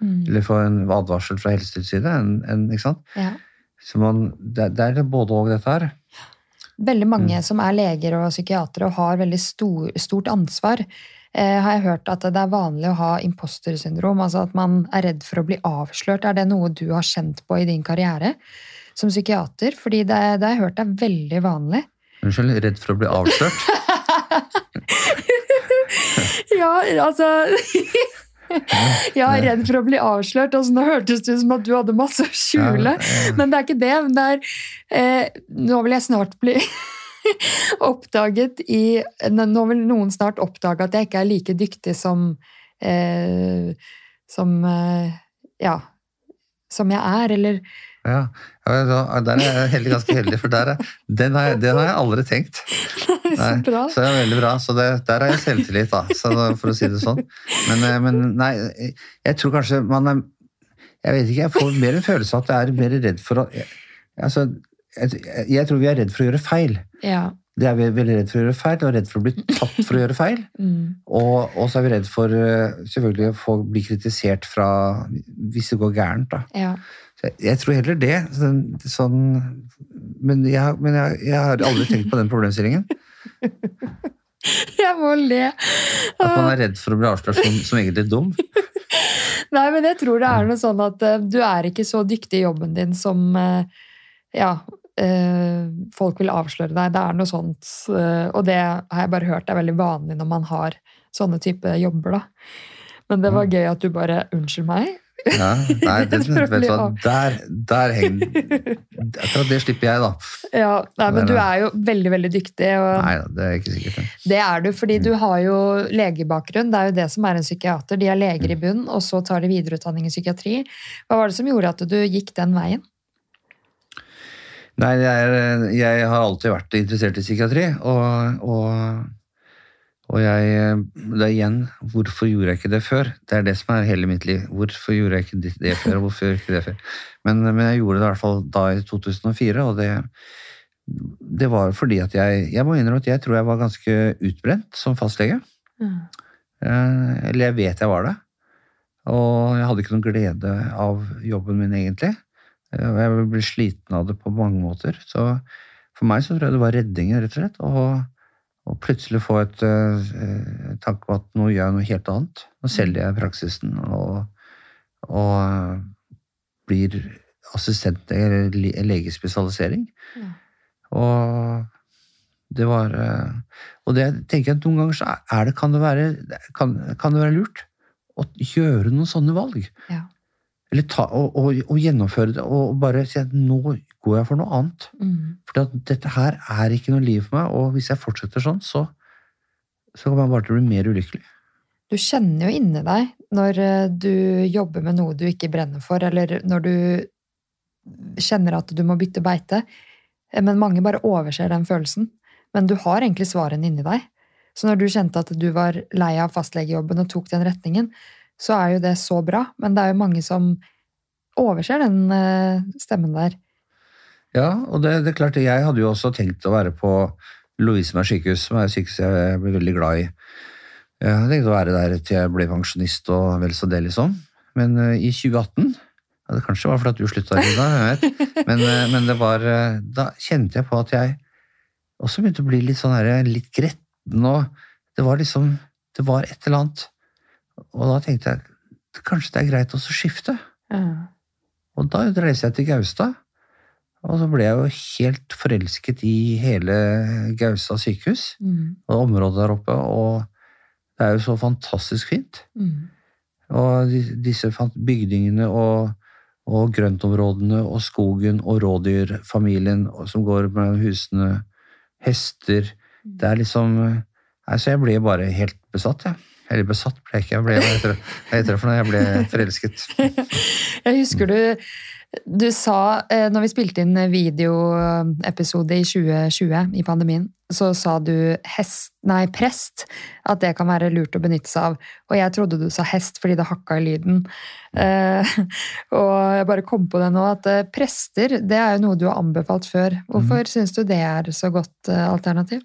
Mm. Eller få en advarsel fra Helsetilsynet. Ja. Så man, det, det er både og dette her. Veldig mange Mm. som er leger og psykiatere og har veldig stor, stort ansvar, eh, har jeg hørt at det er vanlig å ha impostersyndrom, altså at man er redd for å bli avslørt. Er det noe du har kjent på i din karriere som psykiater? Fordi det, det har jeg hørt er veldig vanlig. Unnskyld, redd for å bli avslørt? Ja, altså Jeg er redd for å bli avslørt. Altså, nå hørtes det ut som at du hadde masse å skjule. Men det er ikke det. men det er, eh, nå vil jeg snart bli oppdaget i Nå vil noen snart oppdage at jeg ikke er like dyktig som eh, Som eh, Ja. Som jeg er, eller Ja, der er jeg heldig, ganske heldig, for er, den, har jeg, den har jeg aldri tenkt. Så bra. Så det er veldig bra. Så det, der har jeg selvtillit, da, så, for å si det sånn. Men, eh, men nei, jeg tror kanskje man er Jeg vet ikke, jeg får mer en følelse av at jeg er mer redd for å altså, jeg, jeg tror vi er redd for å gjøre feil. Ja. Det er vi veldig redd for å gjøre feil, og redd for å bli tatt for å gjøre feil. Mm. Og, og så er vi redd for eh, selvfølgelig å få bli kritisert fra hvis det går gærent. da. ja. Jeg, jeg tror heller det. Sånn, sånn, men jeg, men jeg har aldri tenkt på den problemstillingen. Jeg må le. At man er redd for å bli avslørt som, som egentlig dum. Nei, men jeg tror det er noe sånn at uh, du er ikke så dyktig i jobben din som uh, ja, uh, folk vil avsløre deg. Det er noe sånt. og det har jeg bare hørt er veldig vanlig når man har sånne type jobber, da. Men det var gøy at du bare Unnskyld meg? Ja, nei, det, å vet du hva, der, der henger Akkurat det slipper jeg, da. Ja, nei, men du er jo veldig, veldig dyktig. Nei, det er ikke sikkert. det. det er du, fordi du har jo legebakgrunn. Det er jo det som er en psykiater. De er leger i bunn, og så tar de videreutdanning i psykiatri. Hva var det som gjorde at du gikk den veien? Nei, jeg, er, jeg har alltid vært interessert i psykiatri, og, og, og jeg Det er igjen Hvorfor gjorde jeg ikke det før? Det er det som er hele mitt liv. Hvorfor gjorde jeg ikke det- før, og hvorfor ikke det før? Men, men jeg gjorde det i hvert fall da i 2004, og det, det var fordi at jeg Jeg må innrømme at jeg tror jeg var ganske utbrent som fastlege. Mm. Eh, Eller jeg vet jeg var det. Og jeg hadde ikke noen glede av jobben min, egentlig. Eh, og Jeg ble sliten av det på mange måter. Så for meg så tror jeg det var redningen, rett og slett. Å å plutselig få et uh, tanke på at nå gjør jeg noe helt annet. Nå selger jeg praksisen og, og eh, blir assistent i legespesialisering. Ja. Og det var eh, Og det tenker jeg at noen ganger så er det, kan, det være, kan, kan det være lurt å gjøre noen sånne valg. Ja. Eller ta, og, og, og gjennomføre det, og bare si at nå går jeg for noe annet. Mm. For dette her er ikke noe liv for meg, og hvis jeg fortsetter sånn, så, så kommer jeg bare til å bli mer ulykkelig. Du kjenner jo inni deg når eh, du jobber med noe du ikke brenner for, eller når du kjenner at du må bytte beite. Eh, Men mange bare overser den følelsen. Men du har egentlig svarene inni deg. Så når du kjente at du var lei av fastlegejobben og tok den retningen, så er jo det så bra. Men det er jo mange som overser den eh, stemmen der. Ja, og det, det er klart, jeg hadde jo også tenkt å være på Lovisenberg sykehus, som er et sykehus jeg blir veldig glad i. Jeg hadde tenkt å være der til jeg ble pensjonist og vel så det, liksom. Men uh, i 2018 ja, Det kanskje var fordi at du slutta, Rina, jeg vet. Men, uh, men det var uh, Da kjente jeg på at jeg også begynte å bli litt sånn her, litt gretten, og det var liksom Det var et eller annet. Og da tenkte jeg kanskje det er greit også å skifte. Og da reiste jeg til Gaustad. Og så ble jeg jo helt forelsket i hele Gaustad sykehus Mm. og området der oppe. Og det er jo så fantastisk fint. Mm. Og disse bygningene og, og grøntområdene og skogen og rådyrfamilien som går mellom husene, hester Det er liksom Altså, jeg ble bare helt besatt, jeg. Eller besatt ble jeg ikke, jeg ble, hva heter det, hva heter det for noe? Jeg ble forelsket. Jeg husker du, du sa, eh, når vi spilte inn videoepisode i 2020, i pandemien, så sa du hest, nei, prest, at det kan være lurt å benytte seg av. Og jeg trodde du sa hest fordi det hakka i lyden. Eh, og jeg bare kom på det nå, at eh, prester, det er jo noe du har anbefalt før. Hvorfor syns du det er så godt eh, alternativ?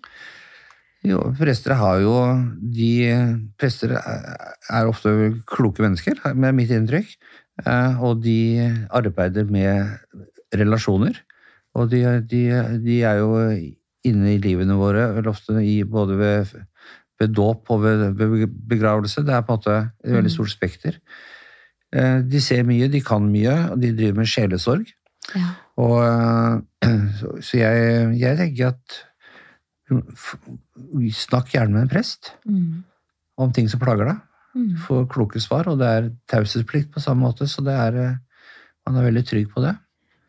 Jo, prester har jo de Prester er ofte kloke mennesker, med mitt inntrykk. eh, Og de arbeider med relasjoner. Og de, de, de er jo inne i livene våre, vel ofte i, både ved, ved dåp og ved, ved begravelse. Det er på en måte et veldig stort spekter. Eh, De ser mye, de kan mye, og de driver med sjelesorg. Ja. Og, eh, så, jeg, jeg tenker at Snakk gjerne med en prest Mm. om ting som plager deg. Mm. Få kloke svar, og det er taushetsplikt på samme måte, så det er, eh, man er veldig trygg på det.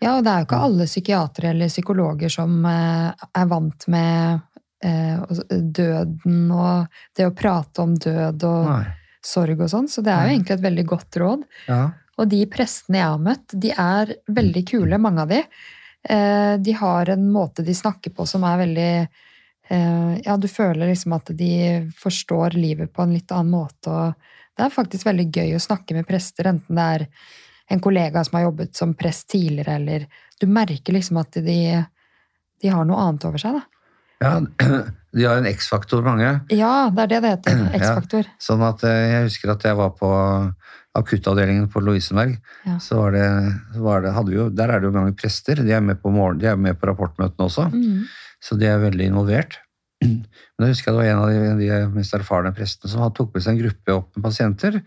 Ja, og det er jo ikke alle psykiatere eller psykologer som eh, er vant med eh, døden og det å prate om død og Nei. sorg og sånn, så det er jo egentlig et veldig godt råd. Ja. Og de prestene jeg har møtt, de er veldig kule, mange av de. De har en måte de snakker på som er veldig Ja, du føler liksom at de forstår livet på en litt annen måte, og det er faktisk veldig gøy å snakke med prester, enten det er en kollega som har jobbet som prest tidligere, eller Du merker liksom at de, de har noe annet over seg, da. ja, de har en X-faktor, mange. Ja, det er det det heter. X-faktor. Sånn at eh, jeg husker at jeg var på akuttavdelingen på Lovisenberg. Ja. Så var det, var det, hadde vi jo, der er det jo mange prester. De er med på, morgen, de er med på rapportmøtene også. Mm. Så de er veldig involvert. Men jeg husker jeg det var en av de, de mest erfarne prestene som tok med seg en gruppe opp med pasienter.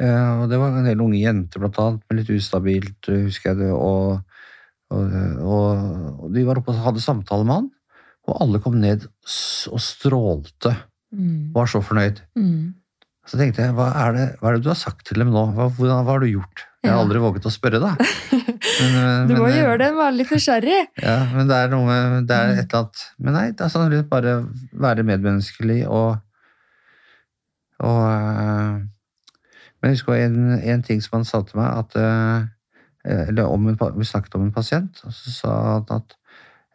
Eh, Og det var en del unge jenter, blant annet, med litt ustabilt, eh, husker jeg det. Og, og, og, og de var oppe og hadde samtale med han, og alle kom ned og strålte. Mm. Var så fornøyd. Mm. Så tenkte jeg, hva er det, hva er det du har sagt til dem nå? Hva, hvordan, hva har du gjort? Jeg har aldri våget å spørre, da. Men, men, Du må men, eh, gjøre det, være litt nysgjerrig. ja, men det er noe Det er et eller annet Men nei, det er sånn litt bare være medmenneskelig og Og øh, Men jeg husker en, en ting som han sa til meg, at Eller om en, vi snakket om en pasient, og så sa han at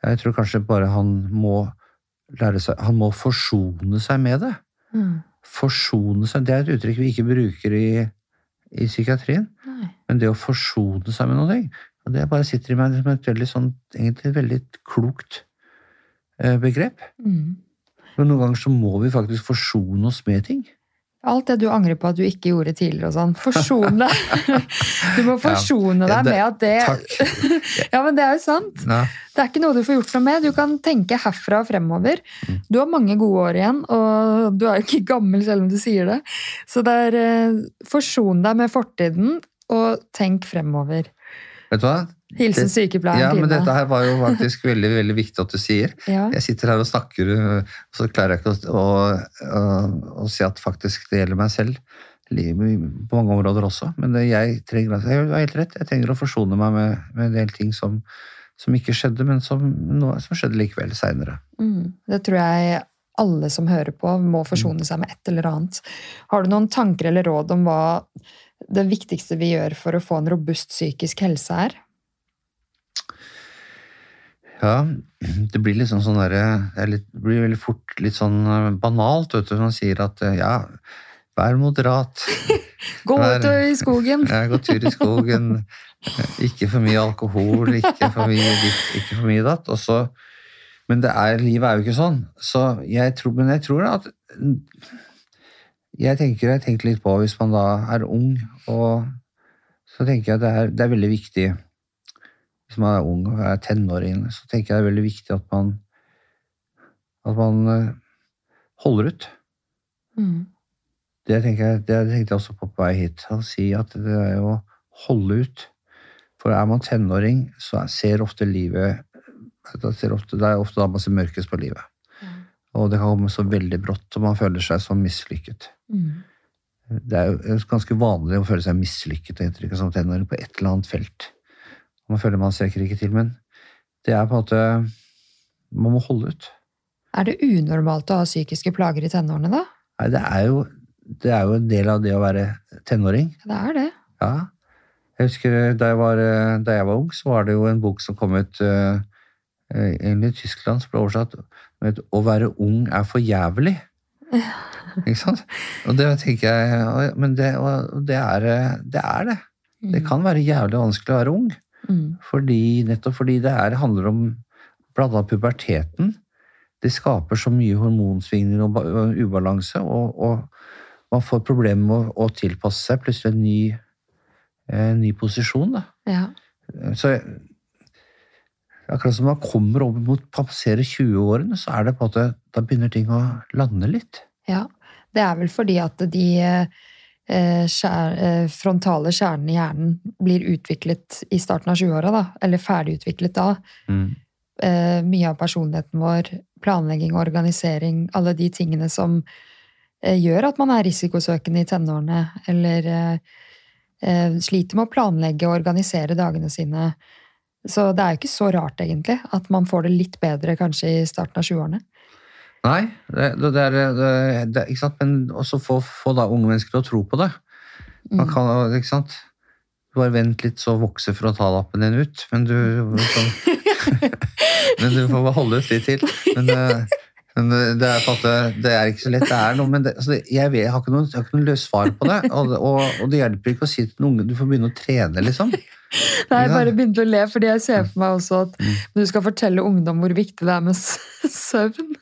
jeg tror kanskje bare han må lære seg Han må forsone seg med det. Mm. Forsone seg, Det er et uttrykk vi ikke bruker i, i psykiatrien. Nei. Men det å forsone seg med noe, og det bare sitter i meg som et veldig sånn, egentlig veldig klokt eh, begrep. Mm. Men noen ganger så må vi faktisk forsone oss med ting. Alt det du angrer på at du ikke gjorde tidligere og sånn. Forsone deg! Du må forsone Ja, deg med at det Takk. Ja, men det er jo sant. Ja. Det er ikke noe du får gjort noe med. Du kan tenke herfra og fremover. Mm. Du har mange gode år igjen, og du er jo ikke gammel selv om du sier det. Så det er eh, forson deg med fortiden, og tenk fremover. Vet du hva? Hilsen sykepleieren Ja, men dette her var jo faktisk veldig veldig viktig at du sier. Ja. Jeg sitter her og snakker, og så klarer jeg ikke å, å, å, si at faktisk det gjelder meg selv. På mange områder også. Men det, jeg trenger, altså, jeg har helt rett, jeg trenger å forsone meg med, med en del ting som, som ikke skjedde, men som, noe, som skjedde likevel seinere. Mm. Det tror jeg alle som hører på, må forsone seg med et eller annet. Har du noen tanker eller råd om hva det viktigste vi gjør for å få en robust psykisk helse er? Ja, det blir liksom sånn derre Det er det blir veldig fort litt sånn øh, banalt, vet du. Man sier at øh, ja, vær moderat. Gå Vær- ut i skogen! Ja, Gå tur i skogen. Ikke for mye alkohol, ikke for mye ditt, ikke for mye datt. Og så, men det er, livet er jo ikke sånn. Så jeg tror, men jeg tror at Jeg tenker jeg tenker litt på hvis man da er ung, og så tenker jeg at det er, det er veldig viktig Hvis man er ung og er tenåring, så tenker jeg det er veldig viktig at man at man eh, holder ut. Mm. Det, jeg, det tenkte jeg også på på vei hit. Å si at det er jo å holde ut. For er man tenåring, så er- ser ofte livet ser ofte, Det er ofte da man ser mørkest på livet. Og det kan komme så veldig brått, og man føler seg så mislykket. Mm. Det er jo ganske vanlig å føle seg mislykket og inntrykket som tenåring på et eller annet felt. Man føler man strekker ikke til, men det er på en måte Man må holde ut. Er det unormalt å ha psykiske plager i tenårene, da? Nei, det er jo, det er jo en del av det å være tenåring. Det er det. Ja. Jeg husker da jeg var, da jeg var ung, så var det jo en bok som kom ut eh, eh, egentlig i Tyskland, som ble oversatt med 'Å være ung er for jævlig'. Ikke sant? Og det tenker jeg Men det, det, er, eh, det er det. Det kan være jævlig vanskelig å være ung. Mm. Fordi, nettopp fordi det er, handler om blant puberteten. Det skaper så mye hormonsvingninger og og ubalanse, og, og man får problemer med å, å tilpasse seg plutselig en ny, en ny posisjon. Da. Ja. Så akkurat som man kommer over mot passerer 20-årene, så er det på en måte, da begynner ting å lande litt. ja. Det er vel fordi at de eh, skjær, eh, frontale kjernene i hjernen blir utviklet i starten av 20-åra, da. Eller ferdigutviklet da. eh, mye av personligheten vår, planlegging, og organisering, alle de tingene som eh, gjør at man er risikosøkende i tenårene, eller eh, eh, sliter med å planlegge og organisere dagene sine. Så det er jo ikke så rart, egentlig, at man får det litt bedre kanskje i starten av 20-årene. Nei, det, det, er, det, ikke sant? men også få, få da unge mennesker til å tro på det. Man Mm. kan, ikke sant? Bare vent litt, så vokser frontallappen din ut. Men du, sånn, men du får holde ut litt til. Men, eh, men det, er det er ikke så lett. Det er noe, men det, altså jeg, vet, jeg, har ikke noe, jeg har ikke noe løst svar på det. Og, og, og det hjelper ikke å si til den unge du får begynne å trene, liksom. Nei, jeg bare begynte å le, fordi jeg ser for meg også at Mm. du skal fortelle ungdom hvor viktig det er med søvn.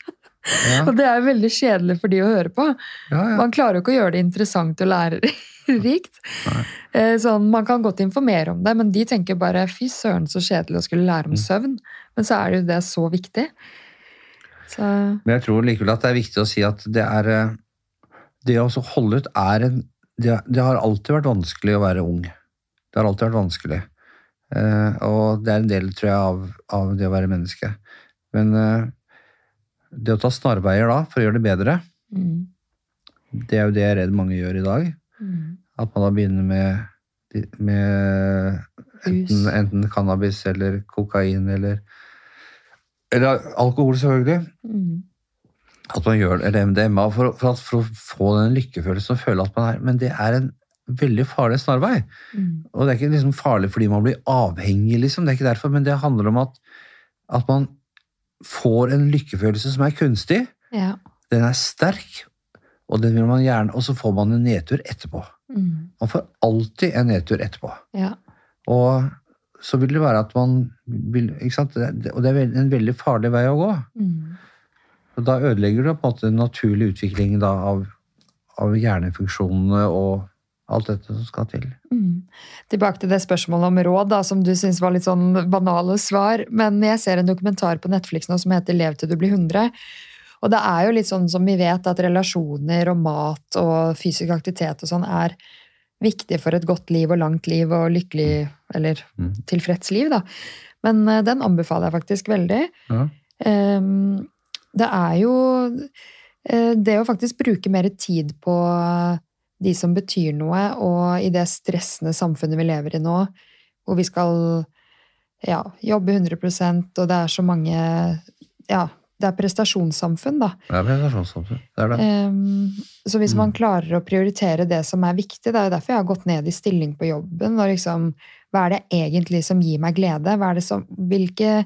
Ja, Og det er veldig kjedelig for de å høre på. ja, ja. Man klarer jo ikke å gjøre det interessant og lærerikt. Eh, Sånn, man kan godt informere om det, men de tenker bare 'fy søren, så kjedelig å skulle lære Mm. om søvn'. Men så er det jo det så viktig. Så Men jeg tror likevel at det er viktig å si at det er eh, Det å holde ut er en det, det har alltid vært vanskelig å være ung. Det har alltid vært vanskelig. Eh, og det er en del, tror jeg, av, av det å være menneske. Men eh, det å ta snarveier da, for å gjøre det bedre, mm, det er jo det jeg er redd mange gjør i dag. mm. At man da begynner med, med enten, enten cannabis eller kokain eller Eller alkohol, selvfølgelig. Mm. at man gjør eller MDMA for, for, for å få den lykkefølelsen og føle at man er Men det er en veldig farlig snarvei. Mm. Og det er ikke liksom farlig fordi man blir avhengig, liksom. Det er ikke derfor, men det handler om at, at man får en lykkefølelse som er kunstig. Ja. Den er sterk, og den vil man gjerne Og så får man en nedtur etterpå. Mm. Man får alltid en nedtur etterpå. ja. Og så vil det være at man vil ikke sant? Og det er en veldig farlig vei å gå. Mm. Og da ødelegger du på en måte den naturlige utviklingen da, av, av hjernefunksjonene og alt dette som skal til. Mm. Tilbake til det spørsmålet om råd, da, som du syns var litt sånn banale svar. Men jeg ser en dokumentar på Netflix nå som heter Lev til du blir 100. Og det er jo litt sånn som vi vet, at relasjoner og mat og fysisk aktivitet og sånn er viktig for et godt liv og langt liv og lykkelig eller Mm. tilfreds liv, da. Men eh, den anbefaler jeg faktisk veldig. Ja. Ehm, det er jo eh, det å faktisk bruke mer tid på de som betyr noe, og i det stressende samfunnet vi lever i nå, hvor vi skal ja, jobbe 100 og det er så mange Ja, det er prestasjonssamfunn, da. Det er prestasjonssamfunn. Det er det. Um, så hvis Mm. man klarer å prioritere det som er viktig, det er jo derfor jeg har gått ned i stilling på jobben. og liksom, Hva er det egentlig som gir meg glede? Er som, hvilke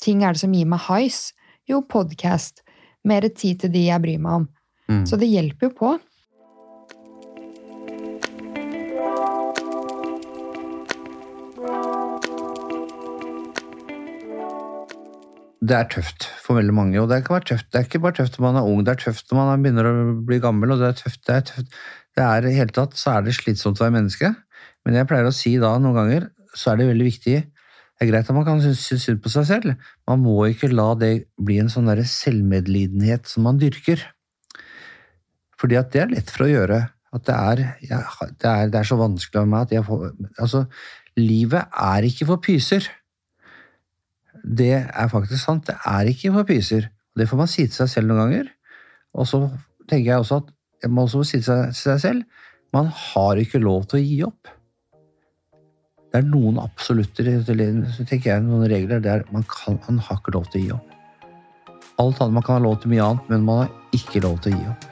ting er det som gir meg highs? Jo, podkast. Mer tid til de jeg bryr meg om. Mm. Så det hjelper jo på. Det er tøft for veldig mange, og det kan være tøft. Det er ikke bare tøft når man er ung, det er tøft når man begynner å bli gammel, og det er tøft. Det er tøft. Det er i hele tatt så er det slitsomt å være menneske, men jeg pleier å si da noen ganger, så er det veldig viktig Det er greit at man kan synes synd på seg selv, man må ikke la det bli en sånn selvmedlidenhet som man dyrker. Fordi at det er lett for å gjøre. At det er, jeg, det er, det er så vanskelig av meg at jeg får Altså, livet er ikke for pyser det er faktisk sant. Det er ikke for pyser. Det får man si til seg selv noen ganger. Og så tenker jeg også at man må si til seg, til seg selv man har ikke lov til å gi opp. Det er noen absolutter tenker jeg noen regler der man, kan, man har ikke lov til å gi opp. Alt annet, Man kan ha lov til mye annet, men man har ikke lov til å gi opp.